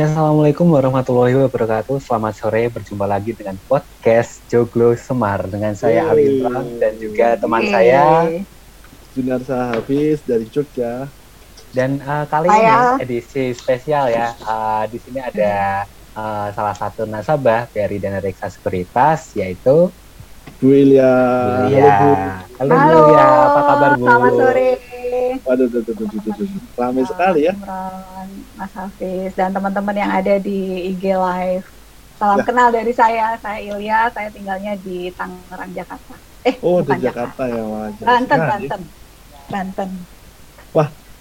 Ya, Assalamualaikum warahmatullahi wabarakatuh. Selamat sore, berjumpa lagi dengan podcast Joglo Semar dengan saya Ali Imran dan juga teman saya Junarsa Hafiz dari Jogja. Dan uh, kali Saya. ini edisi spesial ya. Uh, di sini ada uh, salah satu nasabah dari Dana Reksa Sekuritas yaitu Bu Ilya. Yulia. Halo, Halo, Yulia, apa kabar Bu? Selamat sore. Waduh, tuh, tuh, tuh, tuh, tuh, tuh. Ramai sekali ya. Mas Hafiz, dan teman-teman yang ada di IG Live. Salam Ya. kenal dari saya, saya Ilya, saya tinggalnya di Tangerang, Jakarta. Eh, Oh, bukan di Jakarta ya, wajar. Banten, sekali. Banten. Banten.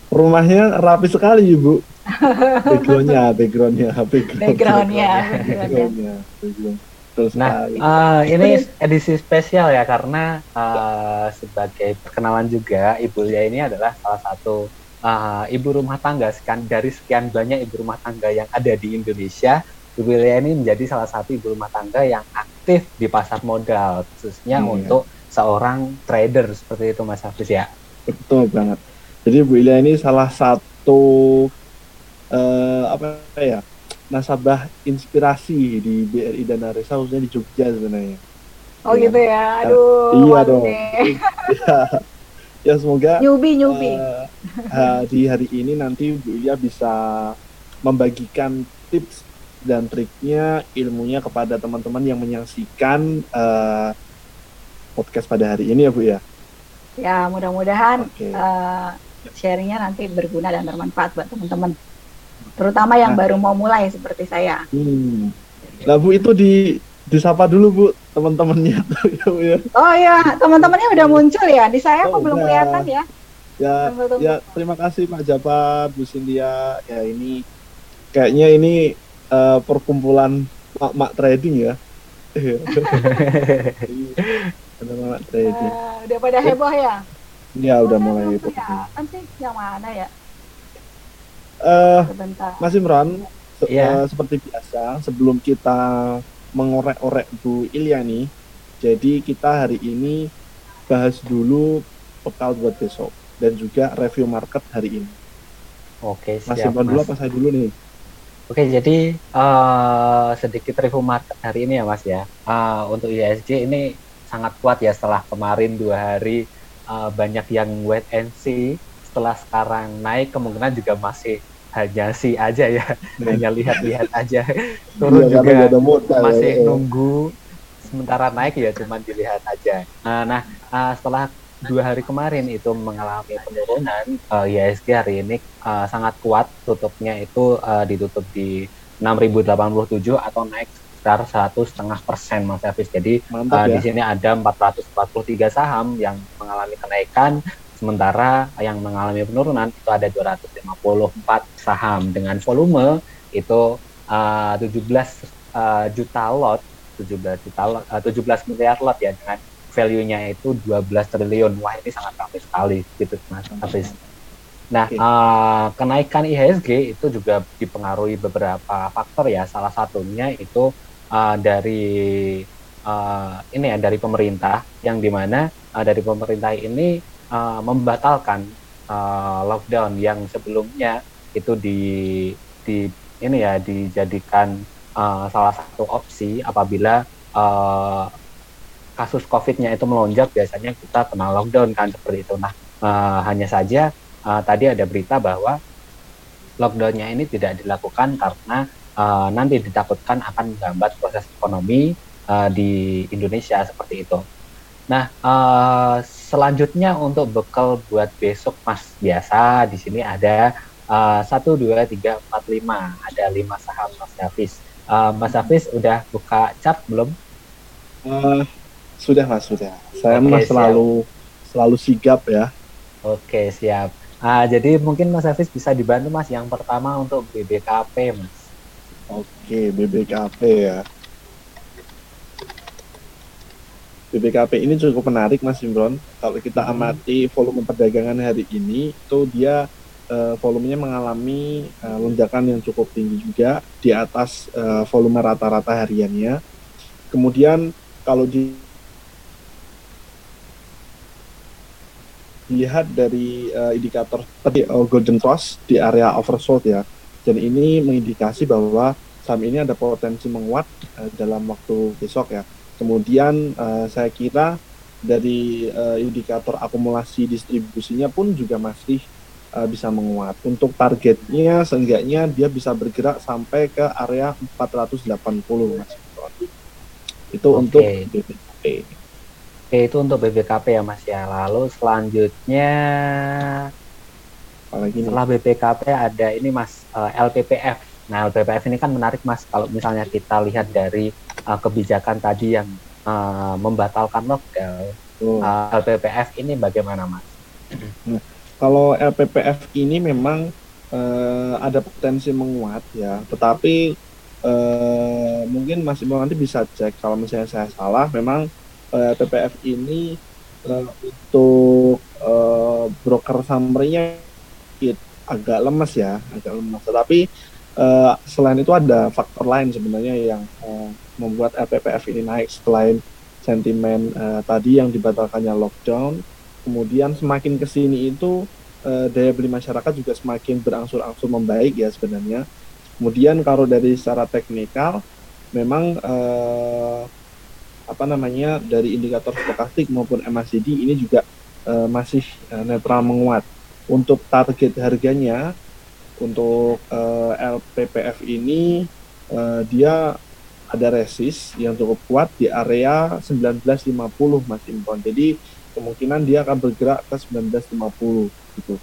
Rumahnya rapi sekali, Ibu. Backgroundnya, backgroundnya, background. Backgroundnya, backgroundnya. Backgroundnya, Betul Nah, uh, ini edisi spesial ya karena uh, sebagai perkenalan juga Ibu Lia ini adalah salah satu uh, ibu rumah tangga sekian dari sekian banyak ibu rumah tangga yang ada di Indonesia. Ibu Lia ini menjadi salah satu ibu rumah tangga yang aktif di pasar modal khususnya Iya. untuk seorang trader seperti itu Mas Hafiz ya. Betul banget. Jadi Bu Ilya ini salah satu eh, apa ya nasabah inspirasi di BRI Dana Reksa khususnya di Jogja sebenarnya. Oh Iya. gitu ya, aduh. Iya malu dong. ya, ya semoga Nyubi, nyubi. eh, ha- di hari ini nanti Bu Ilya bisa membagikan tips dan triknya ilmunya kepada teman-teman yang menyaksikan eh, podcast pada hari ini ya Bu ya. ya, mudah-mudahan Oke. eh, sharingnya nanti berguna dan bermanfaat buat teman-teman. Terutama yang Nah. baru mau mulai seperti saya. Hmm. Nah Bu itu di disapa dulu Bu teman-temannya ya ya. Oh iya, teman-temannya udah muncul ya. Di saya Oh, kok belum udah. kelihatan ya. Ya, Tunggu, tunggu. ya terima kasih Pak Japat, Bu Cynthia. Ya ini kayaknya ini eh, perkumpulan mak-mak trading ya. Ada mak trading. Eh, udah pada heboh ya. Ya udah mulai kelihatan sih yang mana ya? Eh, Sebentar. Mas Imran, se- Iya. eh, seperti biasa sebelum kita mengorek-orek Bu Ilya nih, jadi kita hari ini bahas dulu bekal buat besok dan juga review market hari ini. Oke, Mas siap. Imran dulu Mas. apa saya dulu nih? Oke, jadi eh, sedikit review market hari ini ya Mas ya. Eh, untuk ISG ini sangat kuat ya setelah kemarin dua hari eh, banyak yang wait and see. Setelah sekarang naik kemungkinan juga masih hanya see aja ya, hanya lihat-lihat aja. Turun Iya, karena juga nggak ada modal. masih ya. nunggu sementara naik ya cuman dilihat aja. Nah, nah, eh, setelah dua hari kemarin itu mengalami penurunan, eh, IHSG hari ini eh, sangat kuat tutupnya itu eh, ditutup di 6.087 atau naik sekitar satu setengah persen Mas Hafiz. Jadi Mantap Uh, ya. Di sini ada 443 saham yang mengalami kenaikan, sementara yang mengalami penurunan itu ada 254 saham dengan volume itu uh, 17 uh, juta lot, 17 juta lot, uh, 17 miliar lot ya dengan value-nya itu 12 triliun. Wah, ini sangat ramai sekali gitu Mas Hafiz. Nah, Oke. uh, kenaikan IHSG itu juga dipengaruhi beberapa faktor ya. Salah satunya itu uh, dari uh, ini ya dari pemerintah yang di mana uh, dari pemerintah ini uh, membatalkan uh, lockdown yang sebelumnya itu di di ini ya dijadikan uh, salah satu opsi apabila uh, kasus COVID-nya itu melonjak biasanya kita kena lockdown kan seperti itu. Nah uh, hanya saja uh, tadi ada berita bahwa lockdownnya ini tidak dilakukan karena uh, nanti ditakutkan akan menghambat proses ekonomi uh, di Indonesia seperti itu. Nah, uh, selanjutnya untuk bekal buat besok Mas biasa di sini ada uh, satu dua tiga empat lima ada lima saham Mas Hafiz. Uh, Mas Hafiz udah buka chart belum? Eh, sudah Mas, sudah. Saya Oke, mah siap. selalu selalu sigap ya. Oke siap. Ah, jadi mungkin Mas Hafiz bisa dibantu Mas. Yang pertama untuk BBKP Mas. Oke, BBKP ya. BBKP ini cukup menarik Mas Imron. Kalau kita Hmm. amati volume perdagangan hari ini, itu dia eh, volumenya mengalami eh, lonjakan yang cukup tinggi juga di atas eh, volume rata-rata hariannya. Kemudian kalau di dilihat dari eh, indikator tadi eh, golden cross di area oversold ya. dan ini mengindikasi bahwa saham ini ada potensi menguat uh, dalam waktu besok ya. Kemudian uh, saya kira dari uh, indikator akumulasi distribusinya pun juga masih uh, bisa menguat. Untuk targetnya seenggaknya dia bisa bergerak sampai ke area 480 Mas. Itu okay. untuk BBKP. Oke, itu untuk BBKP ya Mas ya. Lalu selanjutnya Apalagi setelah BPKP ada ini Mas uh, LPPF. Nah LPPF ini kan menarik Mas kalau misalnya kita lihat dari uh, kebijakan tadi yang uh, membatalkan lockdown. Oh. Uh, LPPF ini bagaimana Mas? Nah, kalau LPPF ini memang uh, ada potensi menguat ya, tetapi uh, mungkin Mas Imam nanti bisa cek kalau misalnya saya salah, memang uh, LPPF ini uh, untuk uh, broker summary-nya agak lemes ya, agak lemes. Tetapi uh, selain itu ada faktor lain sebenarnya yang uh, membuat LPPF ini naik selain sentimen uh, tadi yang dibatalkannya lockdown. Kemudian semakin ke sini itu uh, daya beli masyarakat juga semakin berangsur-angsur membaik ya sebenarnya. Kemudian kalau dari secara teknikal memang uh, apa namanya dari indikator stokastik maupun MACD ini juga uh, masih uh, netral menguat untuk target harganya untuk uh, eh, LPPF ini uh, dia ada resist yang cukup kuat di area 1950 Mas Impon. Jadi kemungkinan dia akan bergerak ke 1950 gitu.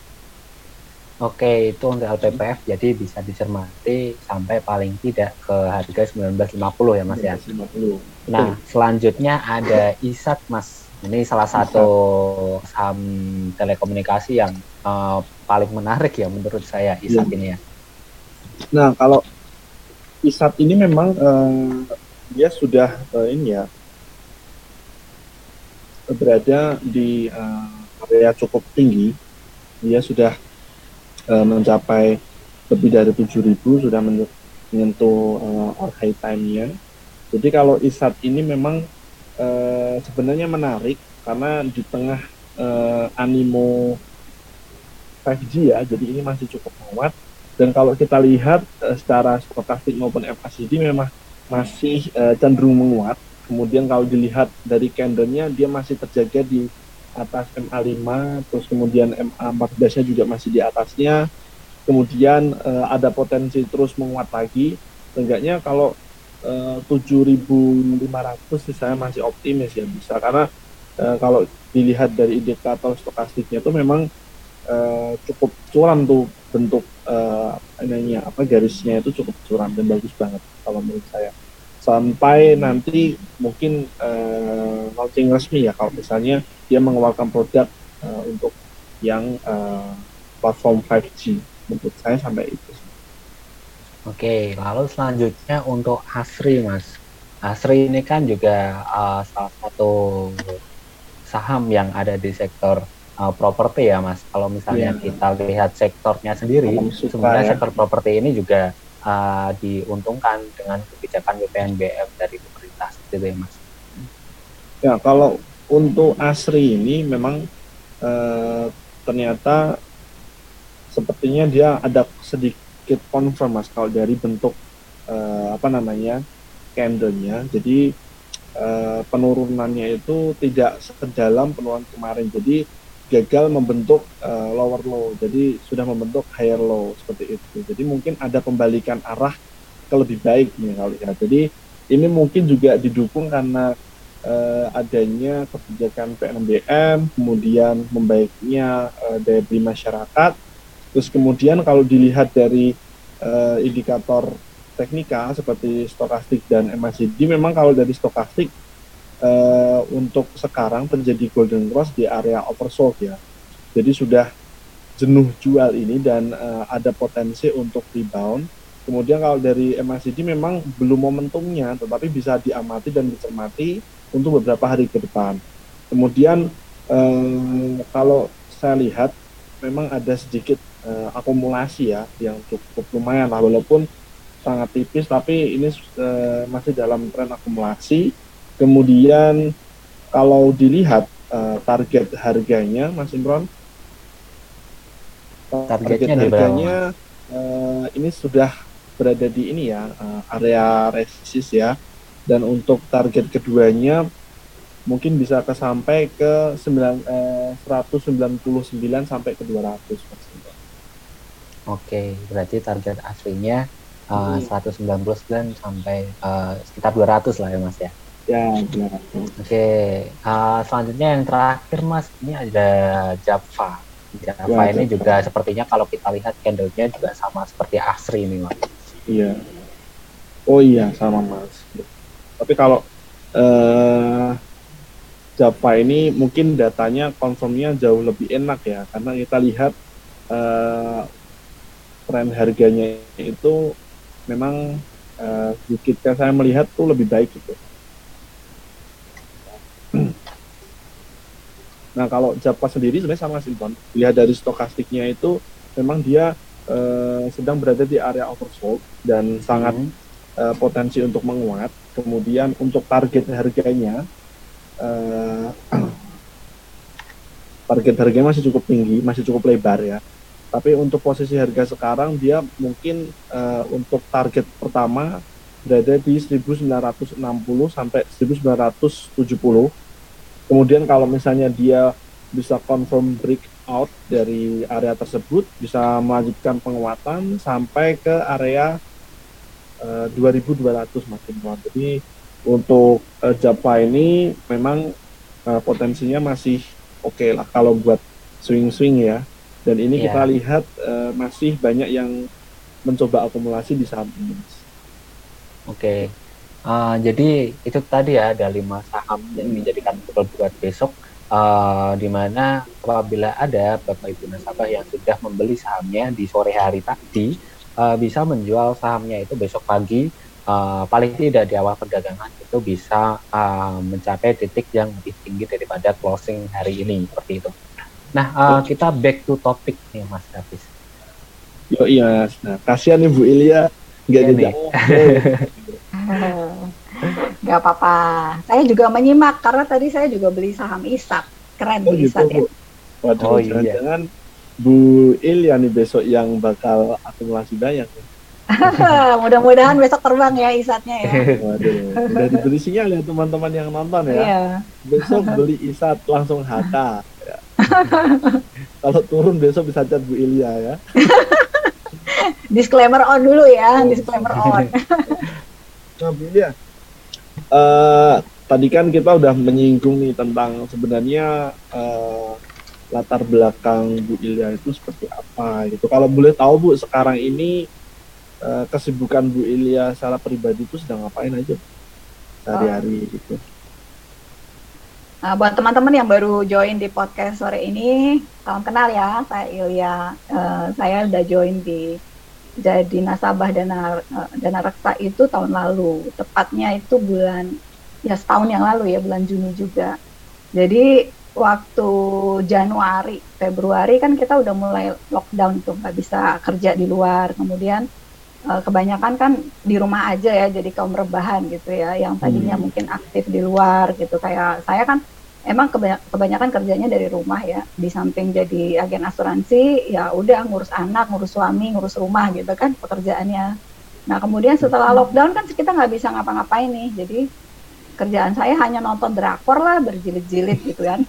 Oke, itu untuk LPPF jadi bisa dicermati sampai paling tidak ke harga 1950 ya Mas 1950. ya. Nah, selanjutnya ada ISAT Mas ini salah satu saham telekomunikasi yang uh, paling menarik ya menurut saya ISAT ya. ini ya. Nah kalau ISAT ini memang uh, dia sudah uh, ini ya berada di uh, area cukup tinggi. Dia sudah uh, mencapai lebih dari 7.000 sudah menyentuh uh, all high time-nya. Jadi kalau ISAT ini memang uh, sebenarnya menarik karena di tengah uh, animo 5G ya, jadi ini masih cukup kuat. Dan kalau kita lihat uh, secara stokastik maupun FACD memang masih uh, cenderung menguat. Kemudian kalau dilihat dari candlenya dia masih terjaga di atas MA5, terus kemudian MA14-nya juga masih di atasnya. Kemudian uh, ada potensi terus menguat lagi. Enggaknya kalau 7.500 sih saya masih optimis ya bisa. Karena uh, kalau dilihat dari indikator stokastiknya itu memang uh, cukup curam tuh bentuk uh, ininya apa garisnya itu cukup curam dan bagus banget kalau menurut saya. Sampai nanti mungkin uh, launching resmi ya kalau misalnya dia mengeluarkan produk uh, untuk yang uh, platform 5G menurut saya sampai itu Oke, lalu selanjutnya untuk Asri, Mas. Asri ini kan juga uh, salah satu saham yang ada di sektor uh, properti ya, Mas. Kalau misalnya yeah. kita lihat sektornya sendiri, sebenarnya ya. sektor properti ini juga uh, diuntungkan dengan kebijakan BPNBM dari pemerintah, gitu ya, Mas. Ya, kalau untuk Asri ini memang uh, ternyata sepertinya dia ada sedikit sedikit confirm mas kalau dari bentuk uh, apa namanya candlenya. Jadi uh, penurunannya itu tidak sedalam penurunan kemarin. Jadi gagal membentuk uh, lower low. Jadi sudah membentuk higher low seperti itu. Jadi mungkin ada pembalikan arah ke lebih baik nih kalau ya jadi ini mungkin juga didukung karena uh, adanya kebijakan PNBM kemudian membaiknya uh, daya masyarakat Terus kemudian kalau dilihat dari uh, indikator teknika seperti stokastik dan MACD, memang kalau dari stokastik uh, untuk sekarang terjadi golden cross di area oversold ya. Jadi sudah jenuh jual ini dan uh, ada potensi untuk rebound. Kemudian kalau dari MACD memang belum momentumnya, tetapi bisa diamati dan dicermati untuk beberapa hari ke depan. Kemudian uh, kalau saya lihat memang ada sedikit uh, akumulasi ya yang cukup lumayan lah walaupun sangat tipis tapi ini uh, masih dalam tren akumulasi. Kemudian kalau dilihat uh, target harganya Mas Imron? Targetnya target harganya uh, uh, ini sudah berada di ini ya uh, area resist ya. Dan untuk target keduanya mungkin bisa ke sampai ke 9, eh, 199 sampai ke 200 persen. Oke, berarti target aslinya uh, Hmm. 199 sampai uh, sekitar 200 lah ya Mas ya. Ya, 200. Oke, uh, selanjutnya yang terakhir Mas, ini ada Java. Java Ya, ini Java. juga sepertinya kalau kita lihat candlenya juga sama seperti Asri ini Mas. Iya. Oh iya, sama Mas. Tapi kalau eh Java ini mungkin datanya confirmnya jauh lebih enak ya, karena kita lihat eh tren harganya itu memang eh, sedikit yang saya melihat tuh lebih baik gitu. Nah kalau Java sendiri sebenarnya sama sih Bon. Lihat dari stokastiknya itu memang dia eh, sedang berada di area oversold dan sangat Hmm. eh, potensi untuk menguat. Kemudian untuk target harganya, eh, target harganya masih cukup tinggi, masih cukup lebar ya. Tapi untuk posisi harga sekarang dia mungkin eh, untuk target pertama berada di 1960 sampai 1970. Kemudian kalau misalnya dia bisa confirm breakout dari area tersebut, bisa melanjutkan penguatan sampai ke area eh, 2200 makin kuat. Jadi untuk eh, Java ini memang eh, potensinya masih oke lah kalau buat swing-swing ya. Dan ini Iya. kita lihat eh, masih banyak yang mencoba akumulasi di saham ini. Oke, Uh, jadi itu tadi ya ada lima saham yang dijadikan goal buat besok. Uh, di mana apabila ada bapak ibu nasabah yang sudah membeli sahamnya di sore hari tadi, uh, bisa menjual sahamnya itu besok pagi. Uh, paling tidak di awal perdagangan itu bisa uh, mencapai titik yang lebih tinggi daripada closing hari ini seperti itu. Nah, uh, kita back to topic nih Mas Davis. Yo iya, nah kasihan nih Bu Ilya nggak Iya diajak nih. ngobrol. Gak apa-apa. Saya juga menyimak karena tadi saya juga beli saham ISAT. Keren Oh gitu ISAT ya. Waduh, Oh, iya. jangan-jangan Bu Ilya nih besok yang bakal akumulasi banyak. Mudah-mudahan besok terbang ya ISATnya ya. Waduh, udah diberi sinyal ya teman-teman yang nonton ya. Iya. Besok beli isat langsung HK. ya. Kalau turun besok bisa chat Bu Ilya ya. Disclaimer on dulu ya, Oh. disclaimer on. Nah, Bu Ilya, eh, tadi kan kita udah menyinggung nih tentang sebenarnya eh, latar belakang Bu Ilya itu seperti apa gitu. Kalau boleh tahu Bu, sekarang ini eh, kesibukan Bu Ilya secara pribadi itu sedang ngapain aja sehari-hari gitu. Nah, buat teman-teman yang baru join di podcast sore ini, salam kenal ya, saya Ilya. Eh, saya udah join di jadi nasabah dana eh, dana reksa itu tahun lalu, tepatnya itu bulan ya setahun yang lalu ya bulan Juni juga. Jadi waktu Januari, Februari kan kita udah mulai lockdown tuh, nggak bisa kerja di luar. Kemudian eh, kebanyakan kan di rumah aja ya, jadi kaum rebahan gitu ya, yang tadinya Hmm. mungkin aktif di luar gitu. Kayak saya kan emang kebanya- kebanyakan kerjanya dari rumah ya, di samping jadi agen asuransi, ya udah ngurus anak, ngurus suami, ngurus rumah gitu kan pekerjaannya. Nah kemudian setelah lockdown kan kita nggak bisa ngapa-ngapain nih, jadi kerjaan saya hanya nonton drakor lah berjilid-jilid gitu kan.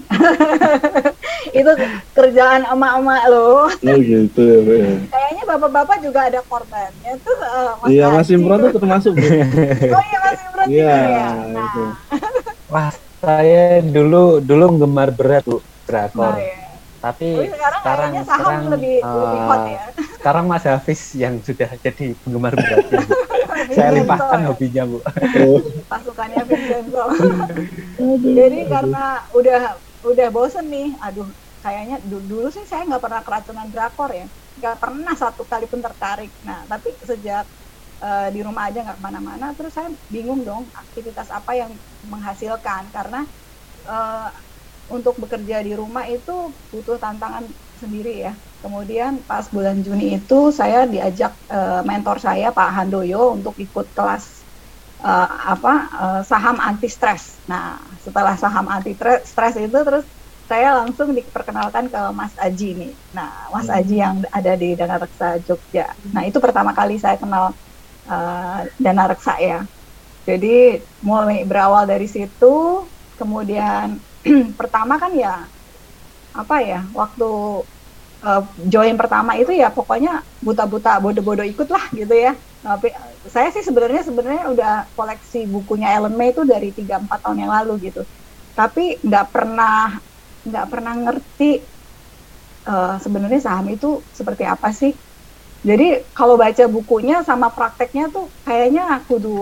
itu kerjaan emak-emak loh. Oh gitu ya, Bu. ya. Kayaknya bapak-bapak juga ada korbannya tuh. Mas Iya, Mas Imron tuh. termasuk Bu. Oh iya Mas Imron Iya, juga ya. Nah, itu. Wah, saya dulu dulu gemar berat bu drakor. nah, ya. Tapi Tapi sekarang, sekarang sekarang lebih lebih hot ya. sekarang Mas Hafiz yang sudah jadi penggemar beratnya. Bu. Saya limpahkan ya, hobinya bu. Pasukannya Vincenzo. Jadi karena udah udah bosen nih, aduh kayaknya du- dulu sih saya nggak pernah keracunan drakor ya, nggak pernah satu kali pun tertarik. Nah tapi sejak eh, di rumah aja nggak ke mana-mana, terus saya bingung dong aktivitas apa yang menghasilkan karena eh, untuk bekerja di rumah itu butuh tantangan sendiri ya. Kemudian pas bulan Juni itu saya diajak eh, mentor saya Pak Handoyo untuk ikut kelas eh, apa eh, saham anti stres. Nah setelah saham anti stres itu terus saya langsung diperkenalkan ke Mas Aji nih. Nah, Mas Aji yang ada di Dana Reksa Jogja. Nah, itu pertama kali saya kenal uh, Dana Reksa ya. Jadi mulai berawal dari situ, kemudian pertama kan ya apa ya waktu uh, join pertama itu ya pokoknya buta-buta bodoh-bodoh ikut lah gitu ya. Tapi saya sih sebenarnya sebenarnya udah koleksi bukunya Ellen May itu dari 3-4 tahun yang lalu gitu. Tapi nggak pernah nggak pernah ngerti uh, sebenarnya saham itu seperti apa sih. Jadi kalau baca bukunya sama prakteknya tuh kayaknya aku kudu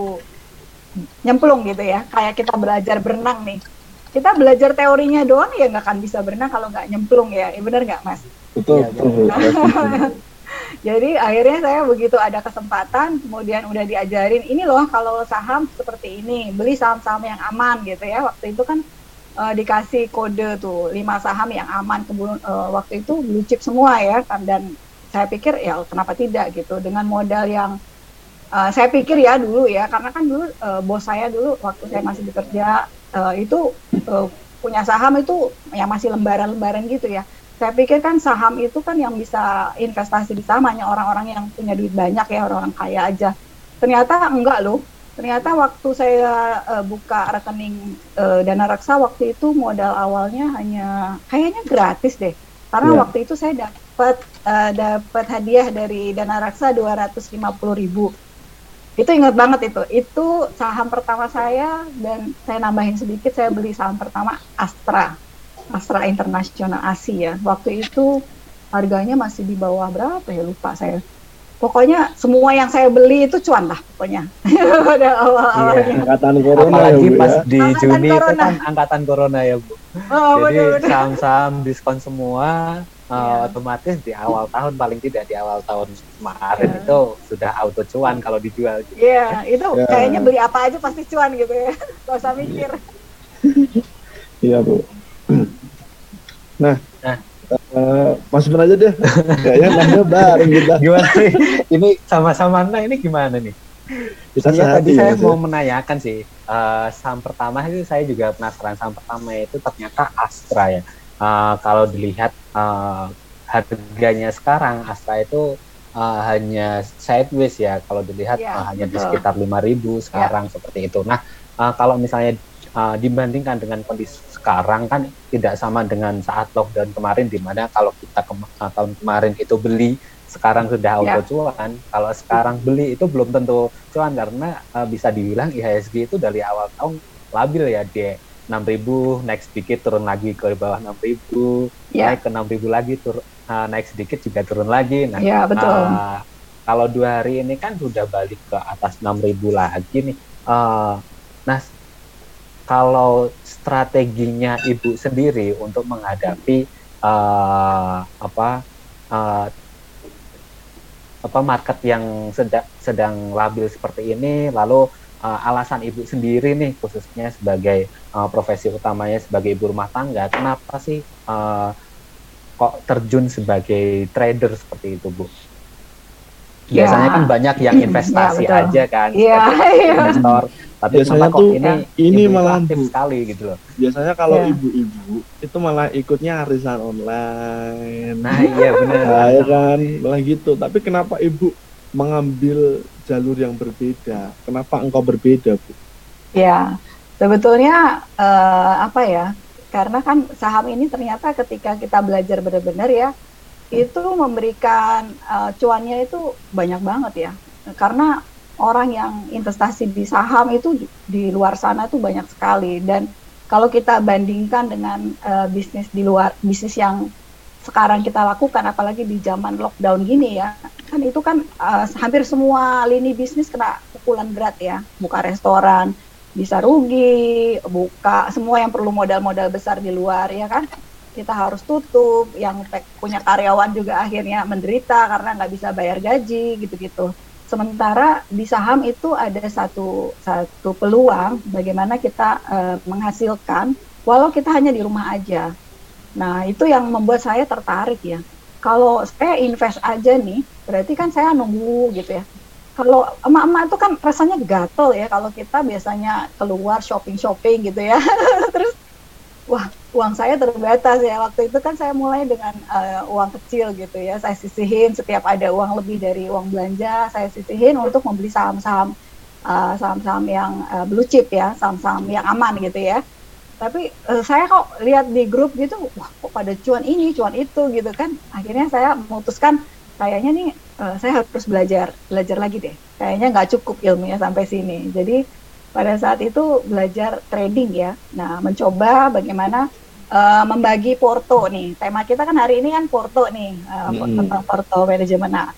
nyemplung gitu ya kayak kita belajar berenang nih kita belajar teorinya doang ya nggak akan bisa berenang kalau nggak nyemplung ya, ya benar nggak mas? Betul, ya, betul. jadi akhirnya saya begitu ada kesempatan kemudian udah diajarin ini loh kalau saham seperti ini beli saham-saham yang aman gitu ya. Waktu itu kan uh, dikasih kode tuh lima saham yang aman kemudian uh, waktu itu blue chip semua ya kan. Dan saya pikir ya kenapa tidak? Gitu. Dengan modal yang uh, saya pikir ya dulu ya karena kan dulu uh, bos saya dulu waktu saya masih bekerja uh, itu uh, punya saham itu yang masih lembaran-lembaran gitu ya. Saya pikir kan saham itu kan yang bisa investasi di saham hanya orang-orang yang punya duit banyak ya orang-orang kaya aja. Ternyata enggak loh. Ternyata waktu saya uh, buka rekening uh, dana reksa waktu itu modal awalnya hanya kayaknya gratis deh. Karena yeah. waktu itu saya dapat uh, dapat hadiah dari dana reksa 250 ribu itu ingat banget itu. Itu saham pertama saya dan saya nambahin sedikit saya beli saham pertama Astra. Astra International Asia waktu itu harganya masih di bawah berapa ya? Lupa saya. Pokoknya semua yang saya beli itu cuan lah pokoknya. Pada awal-awalnya. Iya, angkatan corona apalagi ya, pas ya. di angkatan Juni corona. itu kan angkatan corona ya bu. Oh, jadi saham-saham diskon semua uh, yeah. otomatis di awal tahun paling tidak di awal tahun kemarin yeah. itu sudah auto cuan kalau dijual. Gitu. Iya, yeah, itu yeah. kayaknya beli apa aja pasti cuan gitu ya, gak usah mikir. Iya bu. Nah, nah. Uh, masukin aja deh. Kayaknya nanya bareng kita. Gimana nih? Ini sama-sama nah ini gimana nih? Bisa ya, tadi ya, saya mau menanyakan sih, uh, saham pertama itu saya juga penasaran saham pertama itu ternyata Astra ya uh, kalau dilihat uh, harganya sekarang Astra itu uh, hanya sideways ya kalau dilihat yeah, uh, hanya di sekitar 5000 sekarang yeah. seperti itu. Nah, uh, kalau misalnya uh, dibandingkan dengan kondisi sekarang kan tidak sama dengan saat lockdown kemarin di mana kalau kita ke uh, tahun kemarin itu beli sekarang sudah auto yeah. cuan. Kalau sekarang beli itu belum tentu cuan karena uh, bisa dibilang IHSG itu dari awal tahun labil ya dia 6000 naik sedikit turun lagi ke bawah 6000 yeah. naik ke 6000 lagi turun uh, naik sedikit juga turun lagi nah yeah, betul. Uh, kalau dua hari ini kan sudah balik ke atas 6000 lagi nih uh, nah kalau strateginya ibu sendiri untuk menghadapi uh, apa uh, apa market yang sedang sedang labil seperti ini lalu uh, alasan ibu sendiri nih khususnya sebagai uh, profesi utamanya sebagai ibu rumah tangga kenapa sih uh, kok terjun sebagai trader seperti itu bu? Biasanya ya. kan banyak yang ya, investasi ya, aja kan ya, ya. investor tapi biasanya tuh ini ini malah aktif sekali gitu loh? Biasanya kalau ya. ibu-ibu itu malah ikutnya arisan online. Nah iya benar. Nah, ya kan? Malah gitu. Tapi kenapa ibu mengambil jalur yang berbeda. Kenapa engkau berbeda, Bu? Ya, sebetulnya uh, apa ya? Karena kan saham ini ternyata ketika kita belajar benar-benar ya, itu memberikan uh, cuannya itu banyak banget ya. Karena orang yang investasi di saham itu di luar sana itu banyak sekali dan kalau kita bandingkan dengan uh, bisnis di luar bisnis yang sekarang kita lakukan apalagi di zaman lockdown gini ya kan itu kan uh, hampir semua lini bisnis kena pukulan berat ya. Buka restoran bisa rugi buka semua yang perlu modal-modal besar di luar ya kan? Kita harus tutup yang punya karyawan juga akhirnya menderita karena nggak bisa bayar gaji gitu-gitu. Sementara di saham itu ada satu satu peluang bagaimana kita uh, menghasilkan walau kita hanya di rumah aja. Nah, itu yang membuat saya tertarik ya. Kalau saya invest aja nih, berarti kan saya nunggu gitu ya. Kalau emak-emak itu kan rasanya gatel ya kalau kita biasanya keluar shopping-shopping gitu ya. Terus wah uang saya terbatas ya waktu itu kan saya mulai dengan uh, uang kecil gitu ya saya sisihin setiap ada uang lebih dari uang belanja saya sisihin untuk membeli saham-saham uh, saham-saham yang uh, blue chip ya saham-saham yang aman gitu ya tapi uh, saya kok lihat di grup gitu wah kok pada cuan ini cuan itu gitu kan akhirnya saya memutuskan kayaknya nih uh, saya harus belajar belajar lagi deh kayaknya nggak cukup ilmunya sampai sini jadi pada saat itu belajar trading ya nah mencoba bagaimana uh, membagi porto nih tema kita kan hari ini kan porto nih uh, hmm. tentang porto manajemen nah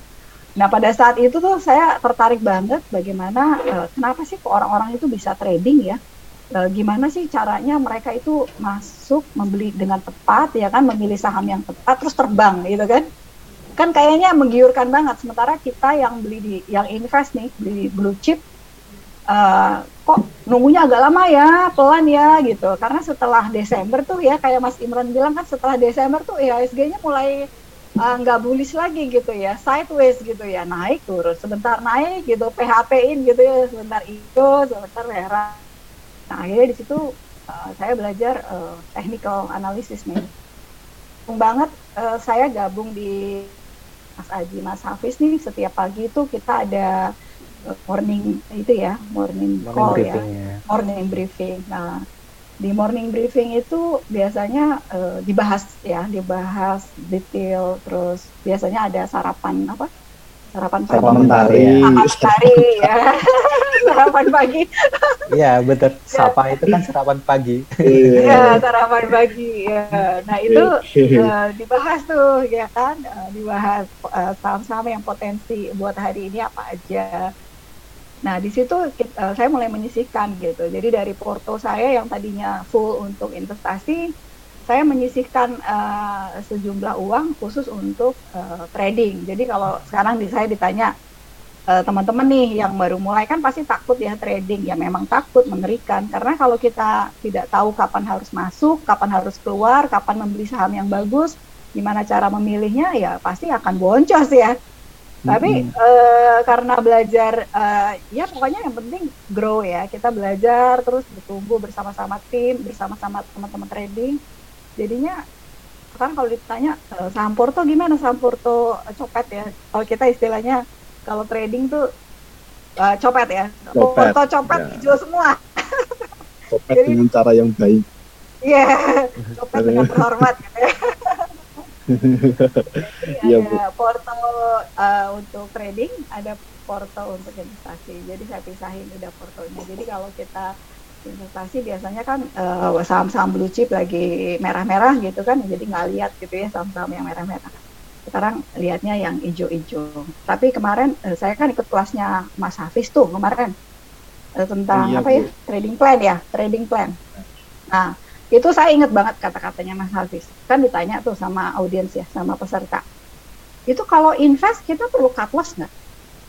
Nah pada saat itu tuh saya tertarik banget bagaimana uh, kenapa sih orang-orang itu bisa trading ya? Uh, gimana sih caranya mereka itu masuk membeli dengan tepat ya kan memilih saham yang tepat terus terbang gitu kan? Kan kayaknya menggiurkan banget. Sementara kita yang beli di yang invest nih beli blue chip uh, kok nunggunya agak lama ya pelan ya gitu. Karena setelah Desember tuh ya kayak Mas Imran bilang kan setelah Desember tuh IHSG-nya mulai eh, nggak uh, bullish lagi gitu ya sideways gitu ya. Naik turun. Sebentar naik gitu PHP-in gitu ya sebentar itu sebentar merah. Nah akhirnya di situ uh, saya belajar uh, technical analysis nih. Banget uh, saya gabung di Mas Aji, Mas Hafiz nih setiap pagi itu kita ada uh, morning itu ya, morning, morning call ya, ya, morning briefing. Nah, di morning briefing itu biasanya uh, dibahas ya, dibahas detail, terus biasanya ada sarapan apa? Sarapan pagi. Sarapan mentari. Sarapan mentari ya. sarapan pagi. Iya, betul. Sapa itu kan sarapan pagi. Iya, sarapan pagi. Ya. Nah, itu uh, dibahas tuh ya kan, uh, dibahas uh, saham-saham yang potensi buat hari ini apa aja. Nah, di situ kita, saya mulai menyisihkan gitu. Jadi dari porto saya yang tadinya full untuk investasi, saya menyisihkan uh, sejumlah uang khusus untuk uh, trading. Jadi kalau sekarang di saya ditanya uh, teman-teman nih yang baru mulai kan pasti takut ya trading. Ya memang takut mengerikan. Karena kalau kita tidak tahu kapan harus masuk kapan harus keluar kapan membeli saham yang bagus gimana cara memilihnya ya pasti akan boncos ya. Tapi mm -hmm. uh, karena belajar uh, ya pokoknya yang penting grow ya. Kita belajar terus bertumbuh bersama-sama tim bersama-sama teman-teman trading jadinya kan kalau ditanya uh, saham porto gimana saham porto copet ya kalau kita istilahnya kalau trading tuh uh, copet ya copet. foto copet ya. hijau semua copet Jadi, dengan cara yang baik iya yeah, copet dengan terhormat gitu ya Iya, ada porto uh, untuk trading, ada porto untuk investasi. Jadi saya pisahin udah portonya. Jadi kalau kita investasi biasanya kan uh, saham-saham blue chip lagi merah-merah gitu kan, jadi nggak lihat gitu ya saham-saham yang merah-merah sekarang lihatnya yang hijau-hijau. Tapi kemarin uh, saya kan ikut kelasnya Mas Hafiz tuh kemarin uh, tentang iya, apa ya trading plan ya, trading plan. Nah itu saya ingat banget kata-katanya Mas Hafiz. Kan ditanya tuh sama audiens ya, sama peserta. Itu kalau invest kita perlu cut loss nggak?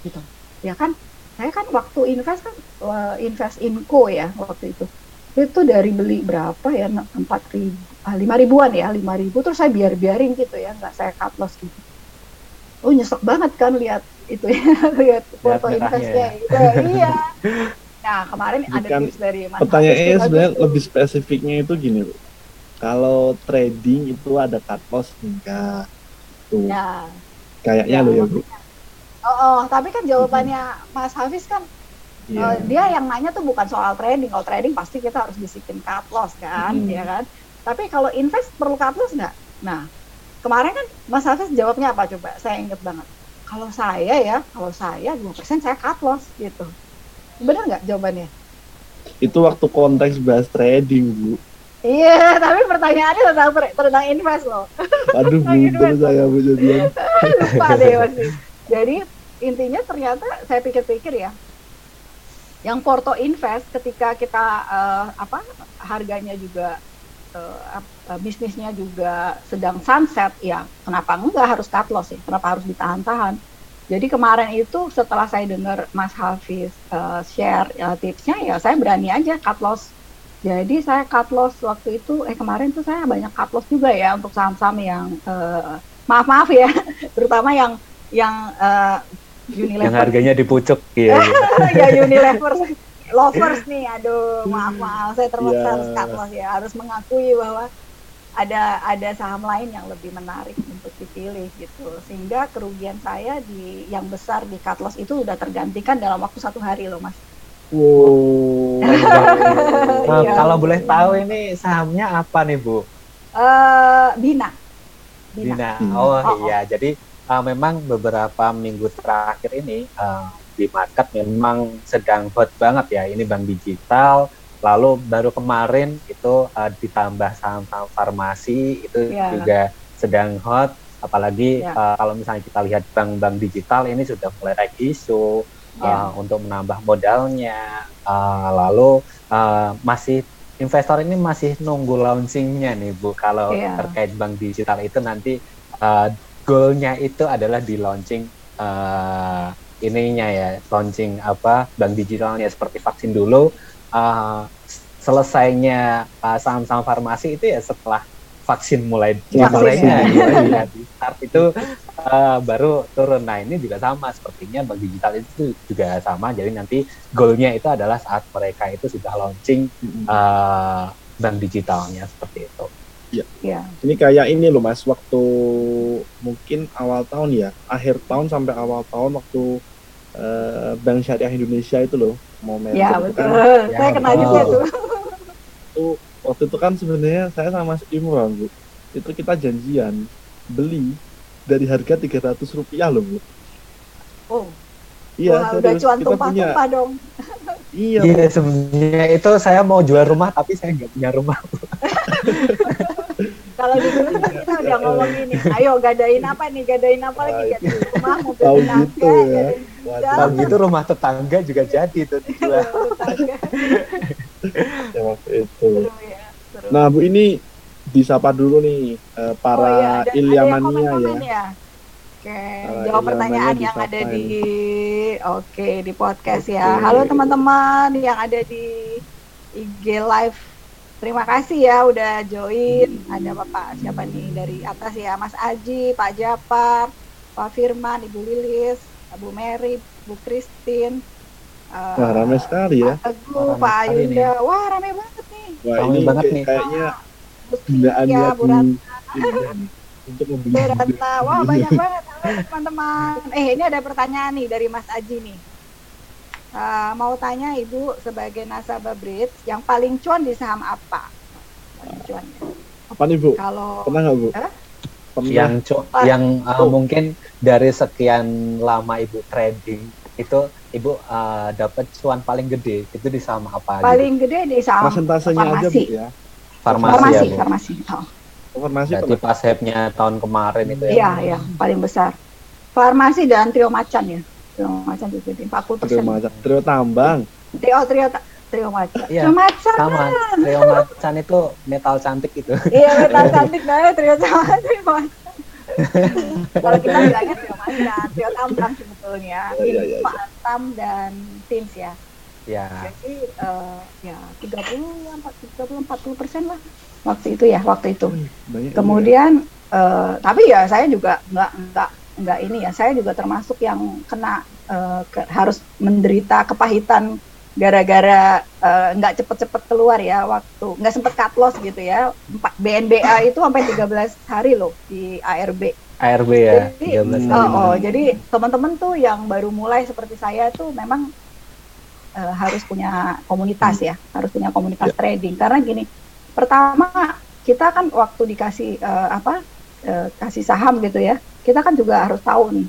Gitu. Ya kan? Saya kan waktu invest kan uh, invest inco ya waktu itu. Itu dari beli berapa ya? Empat ribu Ah, lima ribuan ya lima ribu. Terus saya biar biarin gitu ya nggak saya cut loss gitu. Oh nyesek banget kan lihat itu ya lihat foto investnya ya. itu iya. Nah kemarin Bukan, ada tips dari mas pertanyaannya sebenarnya lebih spesifiknya itu gini loh kalau trading itu ada cut loss enggak tuh. Ya. kayaknya ya, lo ya bu oh, oh tapi kan jawabannya hmm. Mas Hafiz kan yeah. uh, dia yang nanya tuh bukan soal trading kalau trading pasti kita harus disiplin cut loss kan hmm. ya kan tapi kalau invest perlu cut loss nggak? Nah, kemarin kan Mas Hafiz jawabnya apa coba? Saya inget banget. Kalau saya ya, kalau saya 2% saya cut loss gitu. Benar nggak jawabannya? Itu waktu konteks bahas trading, Bu. Iya, tapi pertanyaannya tentang tentang invest loh. Aduh, bener saya Bu jadi. Lupa deh masih. Jadi intinya ternyata saya pikir-pikir ya, yang Porto Invest ketika kita uh, apa harganya juga uh, bisnisnya juga sedang sunset ya kenapa enggak harus cut loss ya kenapa harus ditahan-tahan? Jadi kemarin itu setelah saya dengar Mas Hafiz uh, share uh, tipsnya ya saya berani aja cut loss. Jadi saya cut loss waktu itu eh kemarin tuh saya banyak cut loss juga ya untuk saham-saham yang uh, maaf maaf ya terutama yang yang uh, Unilever yang harganya dipucuk ya, ya Unilever lovers nih, aduh maaf maaf saya terpaksa Iya. harus cut loss ya, harus mengakui bahwa ada ada saham lain yang lebih menarik untuk dipilih gitu, sehingga kerugian saya di yang besar di cut loss itu udah tergantikan dalam waktu satu hari loh mas. Wow. Nah, Iya. kalau boleh tahu ini sahamnya apa nih Bu? Eh Bina. Dina. Hmm. Oh, Oh, oh. iya, jadi uh, memang beberapa minggu terakhir ini uh, di market memang sedang hot banget ya. Ini bank digital. Lalu baru kemarin itu uh, ditambah saham-saham farmasi itu Iya. juga sedang hot. Apalagi Iya. uh, kalau misalnya kita lihat bank-bank digital ini sudah mulai naik isu Ya. uh, untuk menambah modalnya. Uh, lalu uh, masih investor ini masih nunggu launchingnya nih Bu. Kalau Iya. terkait bank digital itu nanti uh, goalnya itu adalah di launching uh, ininya ya, launching apa bank digitalnya seperti vaksin dulu. Uh, selesainya uh, saham-saham farmasi itu ya setelah vaksin mulai mulainya ya. ya, di start itu uh, baru turun. Nah ini juga sama sepertinya bank digital itu juga sama. Jadi nanti goalnya itu adalah saat mereka itu sudah launching uh, bank digitalnya seperti itu. Ya. Ini kayak ini loh mas, waktu mungkin awal tahun ya, akhir tahun sampai awal tahun waktu eh, Bank Syariah Indonesia itu loh mau merger Ya itu betul. kan, Ya, saya kena betul. juga tuh. itu waktu itu kan sebenarnya saya sama Mas Imran bu, itu kita janjian beli dari harga 300 rupiah loh bu. Oh, Iya, wah, udah cuan kita punya. tumpah-tumpah dong. Iya, Iya sebenarnya itu saya mau jual rumah tapi saya nggak punya rumah. Kalau di grup kan kita udah ngomong gini, ayo gadain apa nih, gadain apa lagi, gadain rumah, mobil Tahu tetangga, gitu ya. gadain Kalau gitu rumah tetangga juga jadi tuh ya, waktu itu. Seru ya, seru. Nah bu ini disapa dulu nih eh, para Oh iya, Ilyamania ya. ya. Oke, Para jawab pertanyaan yang ada ini. di oke di podcast Oke. ya. Halo teman-teman yang ada di IG live. Terima kasih ya udah join. Ada Bapak siapa nih dari atas ya, Mas Aji, Pak Japar, Pak Firman, Ibu Lilis, Bu Mary, Bu Christine. eh, Wah ramai sekali ya. Pak Teguh, Wah, rame Pak Ayunda. Wah, rame banget nih. Wah Ramai ini banget kayak- nih. kayaknya Tia, ya Bu Ratna. untuk membeli. Bu Ratna. Wah, banyak banget teman-teman. Eh, ini ada pertanyaan nih dari Mas Aji nih. Eh, mau tanya Ibu sebagai nasabah Brits yang paling cuan di saham apa? Paling cuan ya. Apa nih bu? Kalau Pernah nggak bu? Hah? Pernah. Yang cu- Pak. yang uh, Oh. mungkin dari sekian lama ibu trading itu ibu uh, dapat cuan paling gede itu di saham apa? gitu? paling gede di saham Persentasenya aja bu farmasi. ya. farmasi, farmasi, ya bu. farmasi. Oh, Farmasi Berarti pas hype-nya tahun kemarin itu ya. iya, iya, paling besar. Farmasi dan trio macan ya. Trio macan 40 Trio Macan, Trio Tambang. Trio trio trio macan. Iya, Trio macan. Sama, Trio Macan itu metal cantik gitu. Iya, metal cantik banget trio sama trio macan. Kalau kita bilangnya trio macan, trio tambang sebetulnya. Iya, iya, iya. Pak Antam dan Tins ya. Ya, Jadi eh, ya 30 40 40 persen lah waktu itu ya waktu itu. Banyak Kemudian eh, tapi ya saya juga nggak nggak nggak ini ya saya juga termasuk yang kena eh, ke- harus menderita kepahitan gara-gara eh, nggak cepet-cepet keluar ya waktu nggak sempet cut loss gitu ya Empat- BNBA itu sampai 13 hari loh di ARB ARB ya, Jadi, 13 Hmm. kali. Oh, oh, jadi teman-teman tuh yang baru mulai seperti saya tuh memang eh, harus punya komunitas ya, harus punya komunitas trading. Karena gini, pertama kita kan waktu dikasih eh, apa, eh, kasih saham gitu ya, kita kan juga harus tahu nih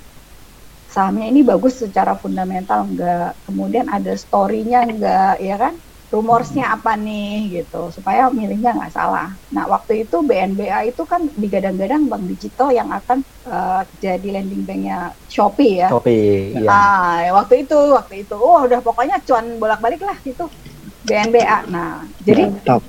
sahamnya ini bagus secara fundamental enggak, kemudian ada story-nya enggak, ya kan? Rumorsnya apa nih gitu, supaya milihnya nggak salah. Nah waktu itu BNBA itu kan digadang-gadang bank digital yang akan eh, jadi landing banknya Shopee ya. Shopee, iya. Ah, ya waktu itu, waktu itu, oh udah pokoknya cuan bolak-balik lah itu BNBA. Nah, jadi Mantap.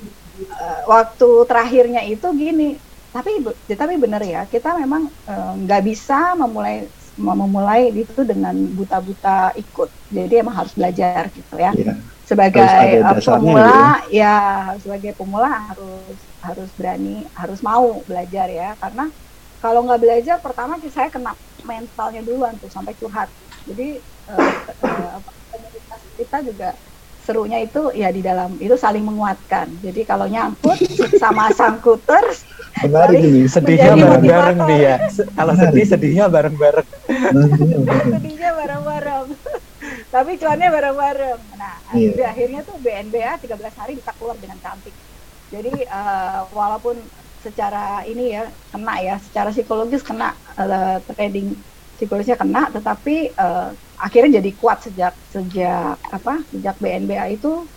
eh, waktu terakhirnya itu gini, tapi be- tapi bener ya, kita memang eh, nggak bisa memulai memulai itu dengan buta-buta ikut. Jadi emang harus belajar gitu ya. Iya. Sebagai eh, pemula, ya sebagai pemula harus harus berani, harus mau belajar ya. Karena kalau nggak belajar, pertama saya kena mentalnya duluan tuh sampai curhat. Jadi apa, komunitas kita juga serunya itu ya di dalam itu saling menguatkan. Jadi kalau nyangkut sama sangkuters Menarik ini. sedihnya bareng-bareng dia Se- kalau sedih sedihnya bareng-bareng sedihnya bareng-bareng. Tapi cuannya bareng-bareng. Nah, Iya. akhirnya, akhirnya tuh BNBA 13 hari bisa keluar dengan cantik. Jadi eh, walaupun secara ini ya kena ya, secara psikologis kena eh, trading psikologisnya kena, tetapi eh, akhirnya jadi kuat sejak sejak apa? Sejak BNBA itu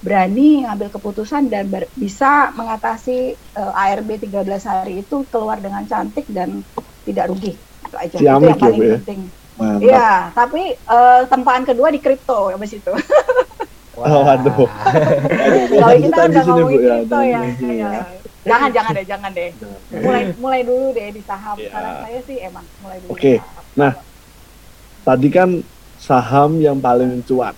berani ngambil keputusan dan ber- bisa mengatasi eh, ARB 13 hari itu keluar dengan cantik dan tidak rugi. Itu aja. itu yang ya, paling ya? penting. Mantap. Iya, tapi eh, tempaan kedua di kripto habis itu. Oh, aduh. Kalau kita udah ngomongin ya, kripto jangan ya. Iya. ya. Jangan jangan deh, jangan deh. Mulai mulai dulu deh di saham. Iya. Saran saya sih emang mulai dulu. Oke, saham. nah. Tadi kan saham yang paling cuan.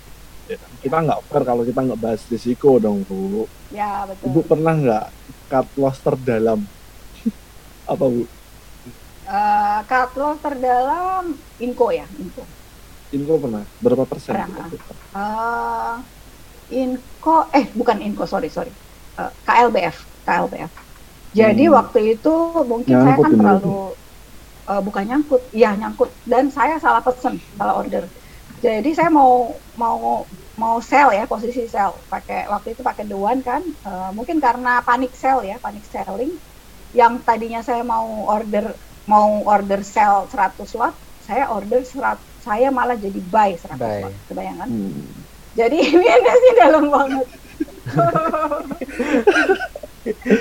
Kita nggak fair kalau kita nggak bahas risiko dong, Bu. Ya betul. Ibu pernah nggak cut loss terdalam? Apa, Bu? Eh, cut loss terdalam Inco ya, Inco. Info pernah? Berapa persen? Pernah. Eh, Inco, eh bukan Inco, sorry sorry, Eh, KLBF, KLBF. Jadi Hmm. waktu itu mungkin saya Nyangkut kan ini. terlalu eh, bukan nyangkut, ya nyangkut dan saya salah pesen, salah order. Jadi saya mau mau mau sell ya posisi sell pakai waktu itu pakai dewan kan Eh, mungkin karena panik sell ya panik selling yang tadinya saya mau order mau order sell 100 lot saya order 100 saya malah jadi buy 100 Buy. lot kebayangan Hmm. jadi minusnya dalam banget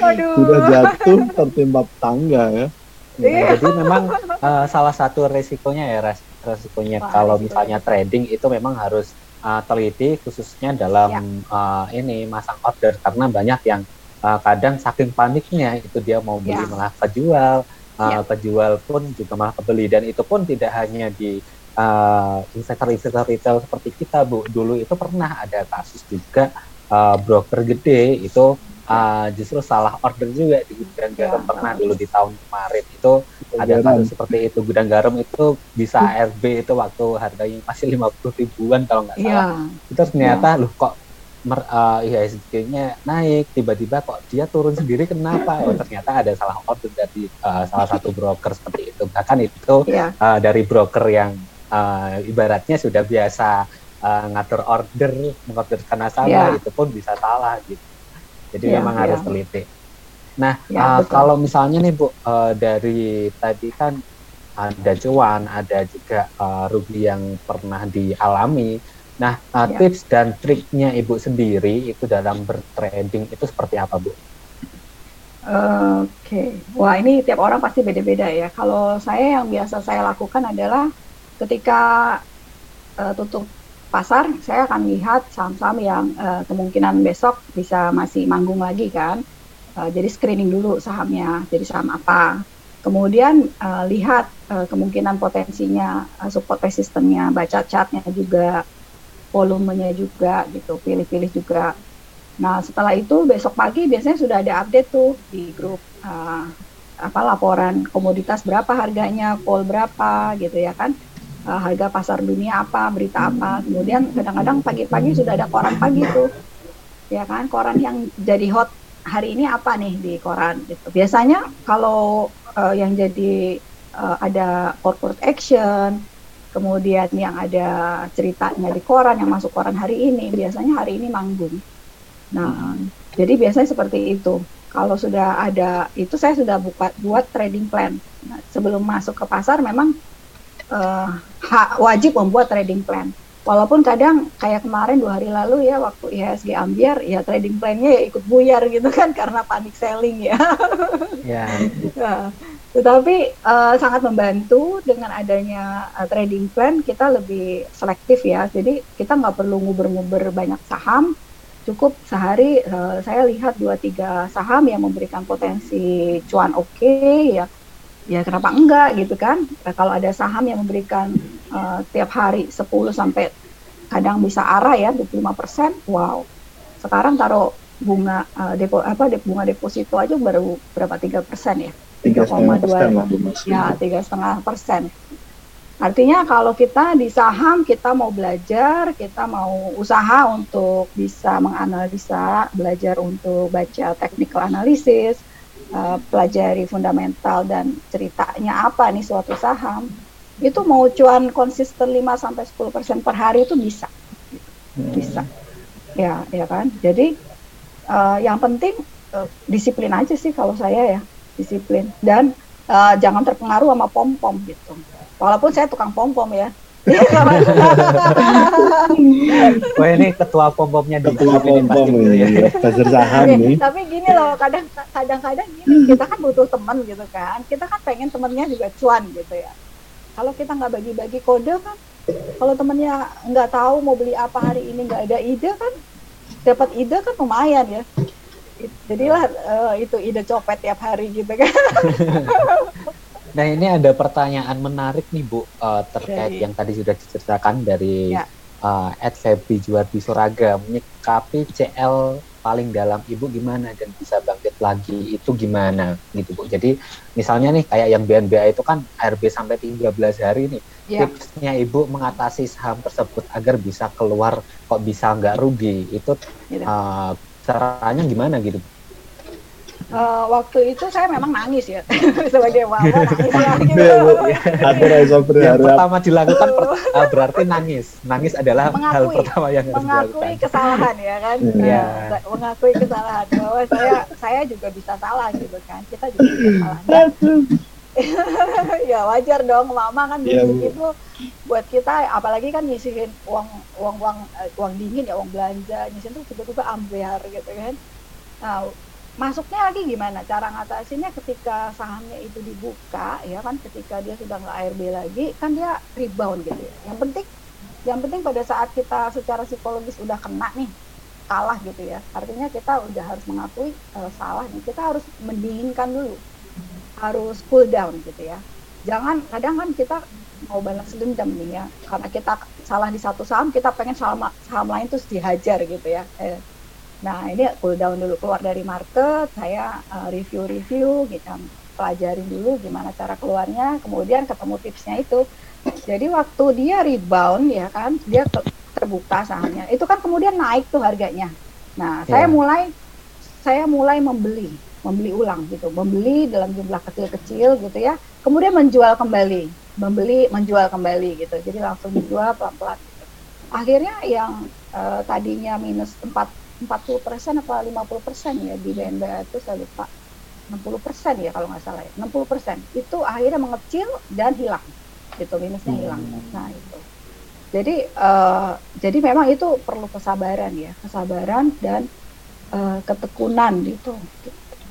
aduh Sudah jatuh tertimpa tangga ya. Nah, Iya. jadi memang eh, salah satu resikonya ya res- resikonya Wah, kalau misalnya trading itu memang harus eh, teliti khususnya dalam Ya. eh, ini masang order karena banyak yang eh, kadang saking paniknya itu dia mau beli Ya. malah kejual eh, Ya. kejual pun juga malah kebeli dan itu pun tidak hanya di eh, investor-investor retail seperti kita bu dulu itu pernah ada kasus juga eh, broker gede itu eh, justru salah order juga di gudang Ya, garam pernah bagus. dulu di tahun kemarin itu ada kasus seperti itu. Gudang garam itu bisa ARB itu waktu harganya masih 50 ribuan kalau nggak salah. Iya itu ternyata loh kok mer, eh, IHSG-nya naik. Tiba-tiba kok dia turun sendiri kenapa? Oh ternyata ada salah order dari eh, salah satu broker seperti itu. Bahkan itu iya. eh, dari broker yang eh, ibaratnya sudah biasa eh, ngatur order mengorderkan nasabah Ya. itu pun bisa salah gitu jadi Ya, memang ya. harus teliti nah Ya, betul. kalau misalnya nih bu eh, dari tadi kan ada cuan ada juga eh, rugi yang pernah dialami nah eh, Ya. tips dan triknya ibu sendiri itu dalam bertrading itu seperti apa bu Oke, wah ini tiap orang pasti beda-beda ya. Kalau saya yang biasa saya lakukan adalah ketika eh, tutup pasar, saya akan lihat saham-saham yang eh, kemungkinan besok bisa masih manggung lagi kan. Eh, jadi screening dulu sahamnya, jadi saham apa. Kemudian eh, lihat eh, kemungkinan potensinya, eh, support resistennya, baca chartnya juga, volumenya juga gitu, pilih-pilih juga. Nah, setelah itu besok pagi biasanya sudah ada update tuh di grup uh, apa laporan komoditas berapa harganya, call berapa gitu ya kan. Uh, harga pasar dunia apa, berita apa. Kemudian kadang-kadang pagi-pagi sudah ada koran pagi tuh. Ya kan, koran yang jadi hot hari ini apa nih di koran gitu. Biasanya kalau uh, yang jadi uh, ada corporate action, kemudian yang ada ceritanya di koran yang masuk koran hari ini, biasanya hari ini manggung. Nah, jadi biasanya seperti itu. Kalau sudah ada itu saya sudah buat buat trading plan. Nah, sebelum masuk ke pasar memang eh, ha- wajib membuat trading plan. Walaupun kadang kayak kemarin dua hari lalu ya waktu IHSG ambiar ya trading plannya ya ikut buyar gitu kan karena panik selling ya. ya Nah, tetapi eh, sangat membantu dengan adanya eh, trading plan kita lebih selektif ya. Jadi kita nggak perlu nguber-nguber banyak saham, cukup sehari eh, saya lihat dua tiga saham yang memberikan potensi cuan oke ya. Ya kenapa enggak gitu kan? Nah, kalau ada saham yang memberikan eh, tiap hari 10 sampai kadang bisa arah ya 25%, wow. Sekarang taruh bunga eh, depo apa bunga deposito aja baru berapa tiga persen ya? Tiga setengah 3,2 persen lah Bu Mas. ya tiga setengah persen. Artinya kalau kita di saham kita mau belajar, kita mau usaha untuk bisa menganalisa, belajar untuk baca technical analysis, uh, pelajari fundamental dan ceritanya apa nih suatu saham, itu mau cuan konsisten 5 sampai 10% per hari itu bisa. Bisa. Ya, ya kan? Jadi uh, yang penting uh, disiplin aja sih kalau saya ya, disiplin dan uh, jangan terpengaruh sama pom-pom gitu Walaupun saya tukang pom-pom ya. Wah ini ketua pom-pomnya di ketua pom-pom ya. Buzzer saham nih. Tapi gini loh, kadang kadang-kadang gini, kita kan butuh teman gitu kan. Kita kan pengen temennya juga cuan gitu ya. Kalau kita nggak bagi-bagi kode kan, kalau temennya nggak tahu mau beli apa hari ini nggak ada ide kan, dapat ide kan lumayan ya. Jadilah uh, itu ide copet tiap hari gitu kan. Nah ini ada pertanyaan menarik nih Bu uh, terkait dari, yang tadi sudah diceritakan dari ya. uh, Ed Febri Juardi Soraga menyikapi CL paling dalam ibu gimana dan bisa bangkit lagi itu gimana gitu Bu. Jadi misalnya nih kayak yang BNBA itu kan ARB sampai 13 hari nih. Ya. Tipsnya ibu mengatasi saham tersebut agar bisa keluar kok bisa nggak rugi itu ya. uh, caranya gimana gitu? Uh, waktu itu saya memang nangis ya sebagai mama nangis. Aku rasa berharap. Yang pertama dilakukan per, uh, berarti nangis. Nangis adalah mengakui, hal pertama yang harus mengakui dilakukan. Mengakui kesalahan ya kan. Yeah. Uh, mengakui kesalahan bahwa saya saya juga bisa salah gitu kan. Kita juga bisa salah. ya wajar dong mama kan yeah, itu buat kita apalagi kan nyisihin uang uang uang uh, uang dingin ya uang belanja nyisihin tuh tiba-tiba ambiar gitu kan nah masuknya lagi gimana? Cara ngatasinnya ketika sahamnya itu dibuka ya kan ketika dia sudah nggak ARB lagi kan dia rebound gitu ya. Yang penting yang penting pada saat kita secara psikologis udah kena nih kalah gitu ya. Artinya kita udah harus mengakui uh, salah nih. Kita harus mendinginkan dulu. Harus cool down gitu ya. Jangan kadang kan kita mau balas dendam nih ya. Karena kita salah di satu saham kita pengen saham saham lain terus dihajar gitu ya. Eh, Nah ini cool down dulu keluar dari market, saya uh, review-review, kita pelajarin dulu gimana cara keluarnya, kemudian ketemu tipsnya itu. Jadi waktu dia rebound ya kan, dia terbuka sahamnya, itu kan kemudian naik tuh harganya. Nah yeah. saya mulai saya mulai membeli, membeli ulang gitu, membeli dalam jumlah kecil-kecil gitu ya, kemudian menjual kembali, membeli, menjual kembali gitu. Jadi langsung dijual pelan-pelan. Gitu. Akhirnya yang uh, tadinya minus 4 40 persen apa 50 persen ya di BNB itu saya lupa. 60 persen ya kalau nggak salah ya. 60 persen. Itu akhirnya mengecil dan hilang. Gitu minusnya hilang. Hmm. nah itu. Jadi uh, jadi memang itu perlu kesabaran ya. Kesabaran dan uh, ketekunan gitu,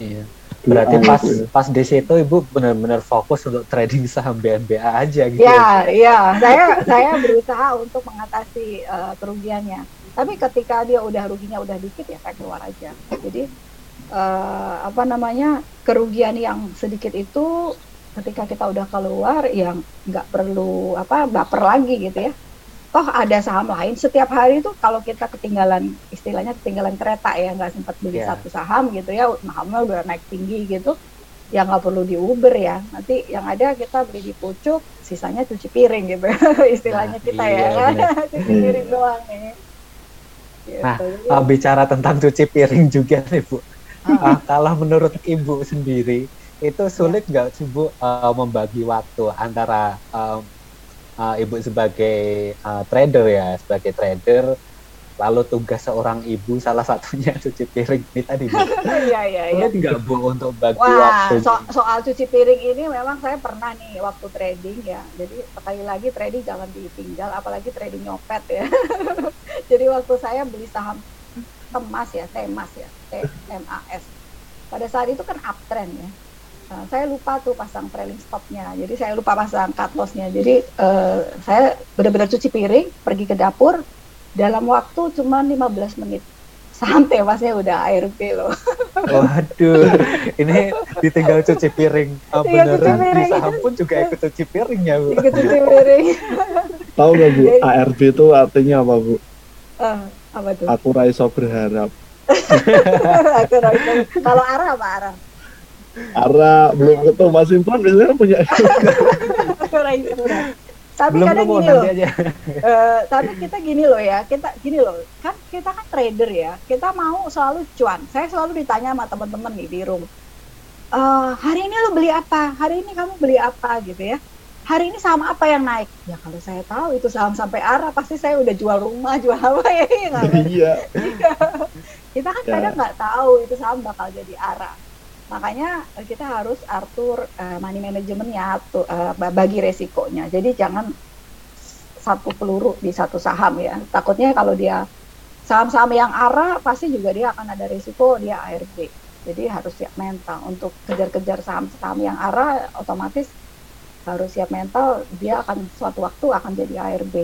iya. Berarti pas pas di situ ibu benar-benar fokus untuk trading saham BNBA aja gitu ya? Ya saya saya berusaha untuk mengatasi uh, kerugiannya tapi ketika dia udah ruginya udah dikit ya saya keluar aja. Jadi uh, apa namanya kerugian yang sedikit itu ketika kita udah keluar yang nggak perlu apa baper lagi gitu ya. Toh ada saham lain setiap hari itu kalau kita ketinggalan istilahnya ketinggalan kereta ya nggak sempat beli yeah. satu saham gitu ya sahamnya udah naik tinggi gitu ya nggak perlu di Uber ya. Nanti yang ada kita beli di pucuk sisanya cuci piring gitu istilahnya nah, kita ya, iya, ya cuci piring doang nih Gitu. Nah, uh, bicara tentang cuci piring juga nih Bu. Uh, kalau menurut Ibu sendiri itu sulit nggak sih Bu uh, membagi waktu antara uh, uh, Ibu sebagai uh, trader ya, sebagai trader lalu tugas seorang ibu salah satunya cuci piring ini tadi bu. Iya iya iya. Nggak bu untuk bagi Wah, waktu so soal cuci piring ini memang saya pernah nih waktu trading ya. Jadi sekali lagi trading jangan ditinggal apalagi trading nyopet ya. Jadi waktu saya beli saham temas ya temas ya T M A S pada saat itu kan uptrend ya. Nah, saya lupa tuh pasang trailing stopnya, jadi saya lupa pasang cut lossnya. Jadi uh, saya benar-benar cuci piring, pergi ke dapur, dalam waktu cuma 15 menit santai masnya udah air loh. Waduh, ini ditinggal cuci piring. Oh, beneran cuci piring. di saham pun juga ikut cuci piring ya, Bu. Ikut cuci piring. Tahu nggak Bu, ARB itu artinya apa, Bu? Uh, apa tuh? Aku raiso berharap. Aku raiso. Kalau arah apa arah? Arah belum ketemu Mas Impon biasanya punya. Aku raiso tapi belum kadang gini nanti loh aja Eh, tapi kita gini loh ya, kita gini loh, kan kita kan trader ya, kita mau selalu cuan. Saya selalu ditanya sama teman-teman nih di room, "Eh, hari ini lo beli apa? Hari ini kamu beli apa gitu ya? Hari ini saham apa yang naik? Ya kalau saya tahu itu saham sampai arah, pasti saya udah jual rumah, jual apa ya? iya iya kita kan Ya. kadang nggak tahu itu saham bakal jadi arah. Makanya eh, kita harus atur eh, money manajemennya, atu- eh, bagi resikonya. Jadi jangan satu peluru di satu saham ya. Takutnya kalau dia saham-saham yang arah pasti juga dia akan ada resiko dia ARB. Jadi harus siap mental untuk kejar-kejar saham-saham yang arah otomatis harus siap mental dia akan suatu waktu akan jadi ARB.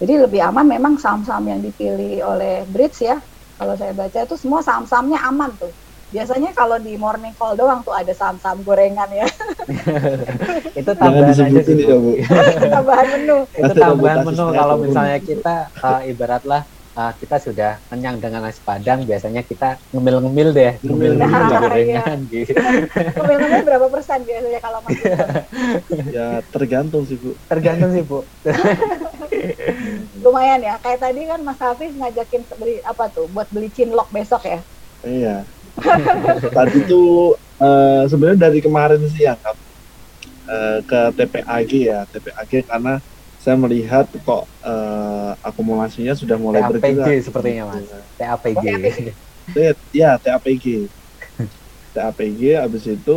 Jadi lebih aman memang saham-saham yang dipilih oleh Bridge ya. Kalau saya baca itu semua saham-sahamnya aman tuh. Biasanya kalau di morning call doang tuh ada saham-saham gorengan ya, itu tambahan aja disebutin sih ya Bu. tambahan menu. itu tambahan menu kalau misalnya kita uh, ibaratlah uh, kita sudah kenyang dengan nasi padang biasanya kita ngemil-ngemil deh ngemil-ngemil Nah, di iya. gorengan gitu Kemil-kemil berapa persen biasanya kalau masuk? ya tergantung sih bu tergantung sih bu Lumayan ya. Kayak tadi kan Mas Hafiz ngajakin beli apa tuh? Buat beli cinlok besok ya. iya tadi tuh eh, sebenarnya dari kemarin sih ya eh, ke TPAG ya TPAG karena saya melihat kok eh, akumulasinya sudah mulai TAPG bergerak. sepertinya mas. TAPG T- ya TAPG TAPG abis itu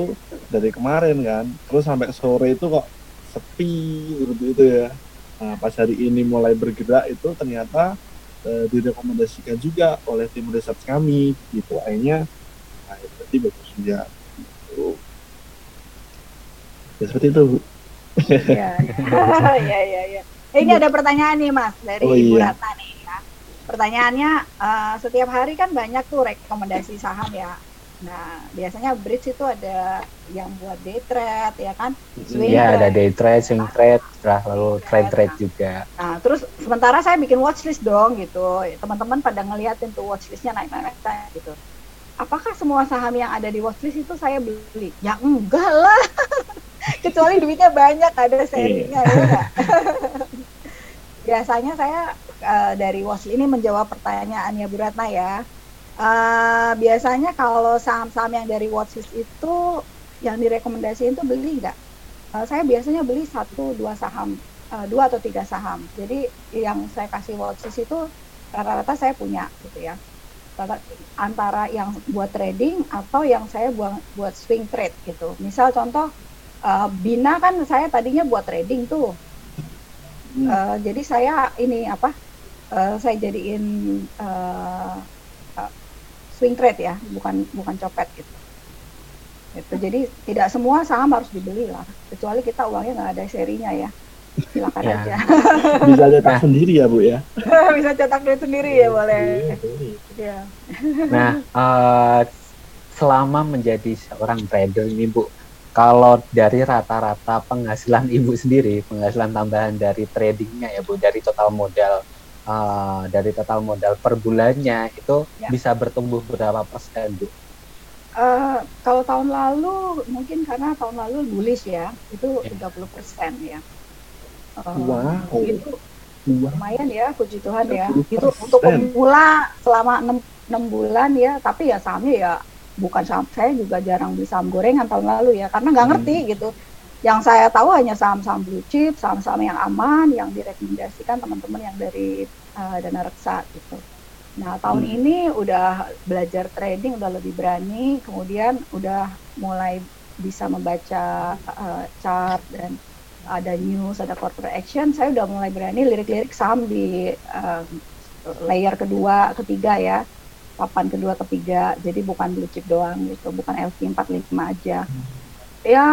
dari kemarin kan. Terus sampai sore itu kok sepi seperti itu ya. Nah pas hari ini mulai bergerak itu ternyata eh, direkomendasikan juga oleh tim riset kami gitu. Akhirnya nah ya berarti bagus juga gitu. ya seperti itu Bu. Iya. Iya, iya, iya. Eh, Ini ada pertanyaan nih Mas dari Oh, Ibu iya. Ratna nih ya. Pertanyaannya eh, setiap hari kan banyak tuh rekomendasi saham ya. Nah, biasanya bridge itu ada yang buat day trade ya kan. Swing ya ada trade. day trade swing trade setelah lalu trade trade juga Nah, terus sementara saya bikin watchlist dong gitu. Teman-teman pada ngeliatin tuh watchlistnya naik-naik naik, gitu. Apakah semua saham yang ada di watchlist itu saya beli? Ya enggak lah. Kecuali duitnya banyak ada serinya ya enggak? Biasanya saya eh, dari watchlist ini menjawab pertanyaannya Bu Ratna ya. Eh, biasanya kalau saham-saham yang dari watchlist itu yang direkomendasiin itu beli nggak? Eh, saya biasanya beli satu dua saham eh, dua atau tiga saham. Jadi yang saya kasih watchlist itu rata-rata saya punya gitu ya. Antara yang buat trading atau yang saya buat buat swing trade gitu. Misal contoh eh, Bina kan saya tadinya buat trading tuh. Hmm. Eh, jadi saya ini apa? eh, saya jadiin eh, eh, swing trade ya, bukan bukan copet gitu. Itu jadi tidak semua saham harus dibeli lah, kecuali kita uangnya nggak ada serinya ya. Silakan Ya. aja. bisa cetak Nah. sendiri ya bu ya Bisa cetak duit sendiri ya boleh. Iya, boleh. Ya. Nah, eh, selama menjadi seorang trader ini, Bu, kalau dari rata-rata penghasilan Ibu sendiri, penghasilan tambahan dari tradingnya ya, Bu, dari total modal, eh, dari total modal per bulannya itu Ya. bisa bertumbuh berapa persen, Bu? Eh, kalau tahun lalu mungkin karena tahun lalu bullish ya, itu Ya. 30% ya. Wow. Itu lumayan ya, puji Tuhan ya. 30%. Itu untuk pemula selama 6, 6 bulan ya, tapi ya sahamnya ya bukan saham saya juga jarang beli saham gorengan tahun lalu ya, karena nggak ngerti gitu. Yang saya tahu hanya saham-saham blue chip, saham-saham yang aman, yang direkomendasikan teman-teman yang dari eh, dana reksa gitu. Nah tahun Hmm. ini udah belajar trading, udah lebih berani, kemudian udah mulai bisa membaca eh, chart dan ada news, ada corporate action, saya udah mulai berani lirik-lirik saham di eh, layer kedua, ketiga ya, papan kedua, ketiga. Jadi bukan blue chip doang gitu, bukan LQ45 aja. Ya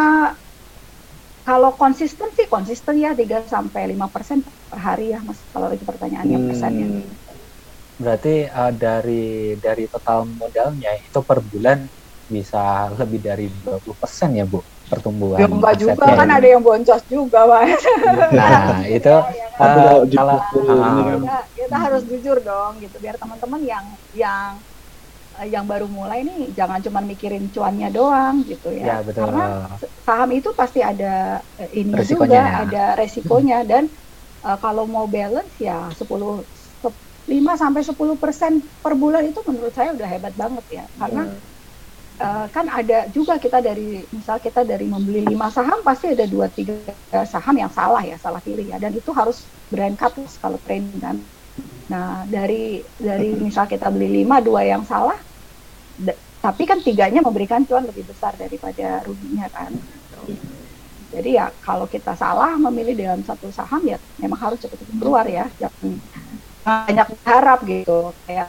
kalau konsisten sih konsisten ya 3 sampai 5 persen per hari ya Mas. Kalau itu pertanyaannya Hmm. persennya. Berarti eh, dari dari total modalnya itu per bulan bisa lebih dari 20% ya, Bu, pertumbuhan Ya enggak juga kan ya. ada yang boncos juga Mas. Nah, itu Tapi eh, kalau di kalau kan kita, kita harus jujur dong gitu biar teman-teman yang yang yang baru mulai nih jangan cuma mikirin cuannya doang gitu ya. Ya, betul. Karena saham itu pasti ada eh, ini Resikonya juga, ya. ada resikonya dan eh, kalau mau balance ya 10 se- 5 sampai 10 persen per bulan itu menurut saya udah hebat banget ya. Karena eh, kan ada juga kita dari misal kita dari membeli lima saham pasti ada dua tiga saham yang salah ya salah pilih ya. Dan itu harus brand cut kalau trading kan. Nah dari dari misal kita beli lima dua yang salah tapi kan tiganya memberikan cuan lebih besar daripada ruginya kan. Jadi ya kalau kita salah memilih dalam satu saham ya memang harus cepat-cepat keluar ya. Jangan banyak harap gitu. Kayak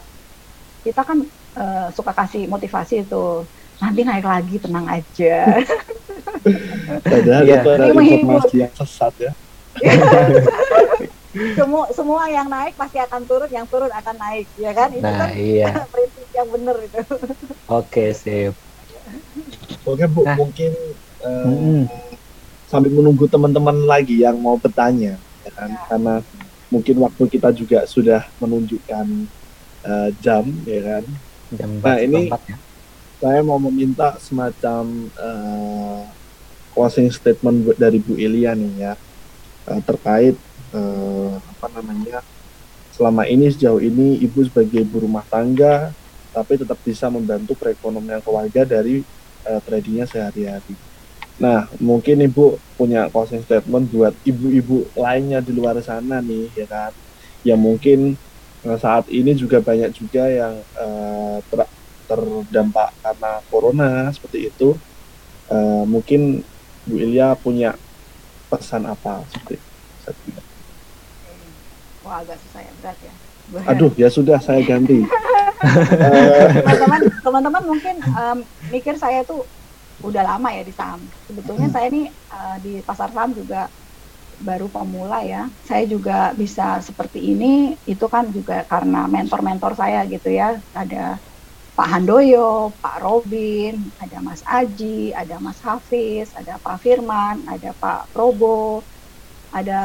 kita kan eh, suka kasih motivasi itu nanti naik lagi tenang aja Padahal Iya. itu informasi yang sesat ya. semua semua yang naik pasti akan turun yang turun akan naik ya kan itu Nah, kan iya. prinsip yang benar itu Oke, sip. Oke Bu, Nah. mungkin eh, Mm-mm. sambil menunggu teman-teman lagi yang mau bertanya, ya kan? Ya. Karena mungkin waktu kita juga sudah menunjukkan eh, jam, ya kan? Jam Nah, ini- 4 ya. Saya mau meminta semacam eh, closing statement dari Bu Ilya nih ya eh, terkait eh, apa namanya selama ini sejauh ini ibu sebagai ibu rumah tangga tapi tetap bisa membantu perekonomian keluarga dari eh, tradingnya sehari-hari. Nah, mungkin ibu punya closing statement buat ibu-ibu lainnya di luar sana nih, ya kan? Yang mungkin saat ini juga banyak juga yang ter- terdampak karena corona seperti itu. Eh, mungkin Bu Ilya punya pesan apa seperti itu? wah agak susah ya berat ya Aduh, ya sudah saya ganti. Teman-teman teman-teman mungkin em, mikir saya tuh udah lama ya di saham sebetulnya saya nih eh, di pasar saham juga baru pemula ya saya juga bisa seperti ini itu kan juga karena mentor-mentor saya gitu ya ada Pak Handoyo, Pak Robin, ada Mas Aji, ada Mas Hafiz, ada Pak Firman, ada Pak Probo, ada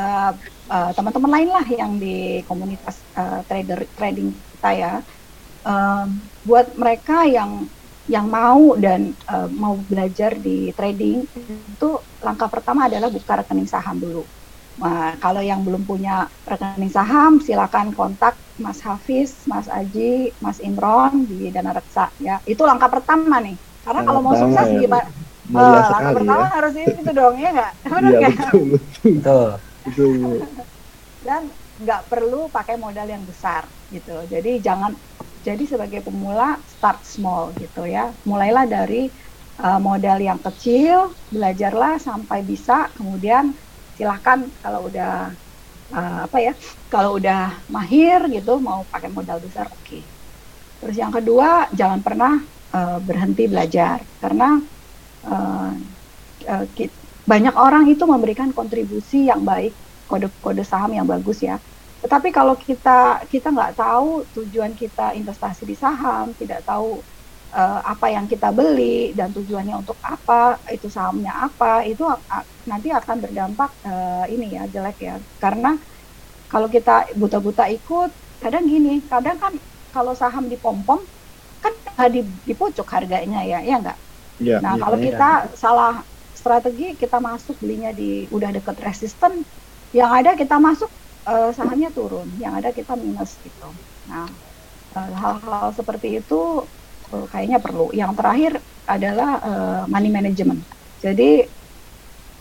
eh, teman-teman lain lah yang di komunitas eh, trader trading kita ya. Em, buat mereka yang yang mau dan eh, mau belajar di trading itu langkah pertama adalah buka rekening saham dulu. Nah, kalau yang belum punya rekening saham, silakan kontak Mas Hafiz, Mas Aji, Mas Imron di Dana Reksa ya. Itu langkah pertama nih. Karena kalau mau Pertama sukses ya, gimana? Mulia Eh, langkah sekali pertama ya. harus itu dong ya nggak? Benar Iya nggak? betul, betul, Betul. dan nggak perlu pakai modal yang besar gitu. Jadi jangan jadi sebagai pemula start small gitu ya. Mulailah dari uh, modal yang kecil, belajarlah sampai bisa, kemudian silahkan kalau udah uh, apa ya, kalau udah mahir gitu mau pakai modal besar oke. Terus yang kedua jangan pernah uh, berhenti belajar karena uh, uh, banyak orang itu memberikan kontribusi yang baik kode-kode saham yang bagus ya. Tetapi kalau kita kita nggak tahu tujuan kita investasi di saham, tidak tahu eh, apa yang kita beli dan tujuannya untuk apa, itu sahamnya apa, itu nanti akan berdampak eh, ini ya jelek ya. Karena kalau kita buta-buta ikut, kadang gini, kadang kan kalau saham di pom-pom kan nggak di, di pucuk harganya ya, ya nggak? Iya, Nah, iya, kalau iya. kita salah strategi, kita masuk belinya di udah deket resisten, yang ada kita masuk eh, sahamnya turun, yang ada kita minus gitu. Nah, hal-hal seperti itu eh, kayaknya perlu. Yang terakhir adalah eh, money management. Jadi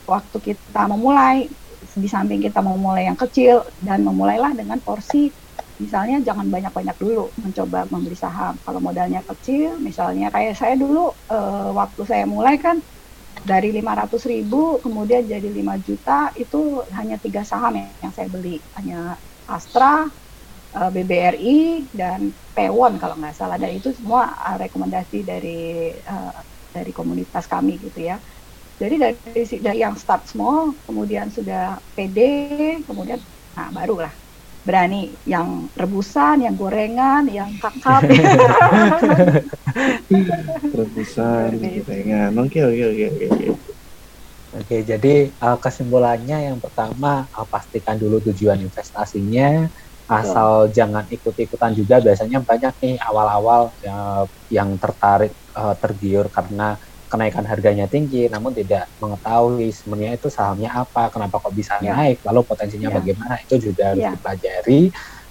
waktu kita memulai, di samping kita memulai yang kecil dan memulailah dengan porsi misalnya jangan banyak-banyak dulu mencoba membeli saham. Kalau modalnya kecil, misalnya kayak saya dulu eh, waktu saya mulai kan dari 500 ribu kemudian jadi 5 juta itu hanya tiga saham yang saya beli hanya Astra, eh, BBRI dan Pewon kalau nggak salah dan itu semua eh, rekomendasi dari eh, dari komunitas kami gitu ya. Jadi dari, dari yang start small kemudian sudah PD kemudian nah barulah berani yang rebusan, yang gorengan, yang kakap. Itu. gorengan. Oke, oke, oke, oke. oke. Oke, jadi uh, kesimpulannya yang pertama uh, pastikan dulu tujuan investasinya, asal jangan ikut-ikutan juga biasanya banyak nih awal-awal uh, yang tertarik uh, tergiur karena kenaikan harganya tinggi namun tidak mengetahui sebenarnya itu sahamnya apa kenapa kok bisa ya. naik lalu potensinya ya. bagaimana itu juga harus ya. dipelajari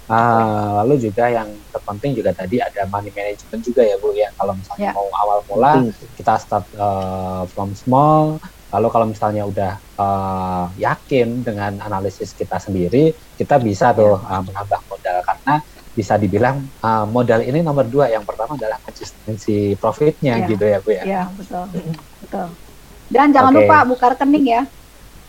uh, lalu juga yang terpenting juga tadi ada money management juga ya Bu ya kalau misalnya ya. mau awal mula kita start uh, from small Lalu kalau misalnya udah uh, yakin dengan analisis kita sendiri, kita bisa tuh uh, menambah modal karena bisa dibilang uh, modal ini nomor dua. Yang pertama adalah konsistensi profitnya ya. gitu ya bu ya. Iya betul betul. Dan jangan okay. lupa buka rekening ya.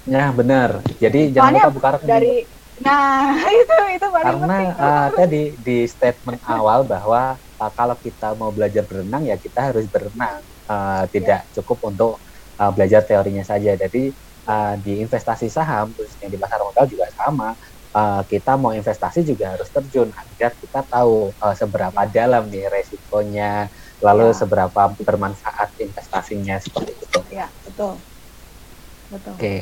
Ya benar. Jadi jangan lupa buka rekening. Dari nah itu itu paling karena uh, tadi di statement awal bahwa uh, kalau kita mau belajar berenang ya kita harus berenang. Uh, tidak ya. cukup untuk uh, belajar teorinya saja. Jadi uh, di investasi saham khususnya di pasar modal juga sama. Uh, kita mau investasi juga harus terjun agar kita tahu uh, seberapa dalam nih resikonya, lalu ya. seberapa bermanfaat investasinya seperti itu. Ya betul, betul. Oke, okay.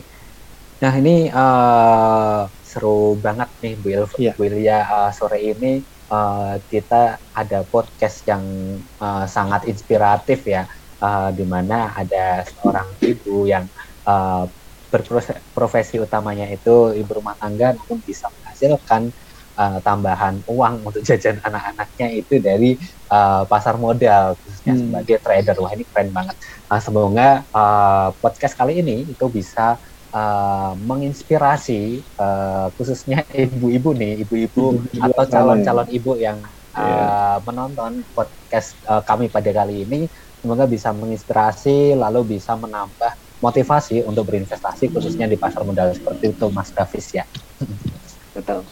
nah ini uh, seru banget nih Bu, Il ya. Bu Ilya uh, sore ini uh, kita ada podcast yang uh, sangat inspiratif ya uh, di mana ada seorang ibu yang uh, berprofesi utamanya itu ibu rumah tangga namun bisa menghasilkan uh, tambahan uang untuk jajan anak-anaknya itu dari uh, pasar modal khususnya hmm. sebagai trader wah ini keren banget uh, semoga uh, podcast kali ini itu bisa uh, menginspirasi uh, khususnya ibu-ibu nih ibu-ibu atau calon-calon ibu yang uh, iya. yeah. menonton podcast uh, kami pada kali ini semoga bisa menginspirasi lalu bisa menambah motivasi untuk berinvestasi khususnya di pasar modal seperti itu Mas Davis ya. Betul.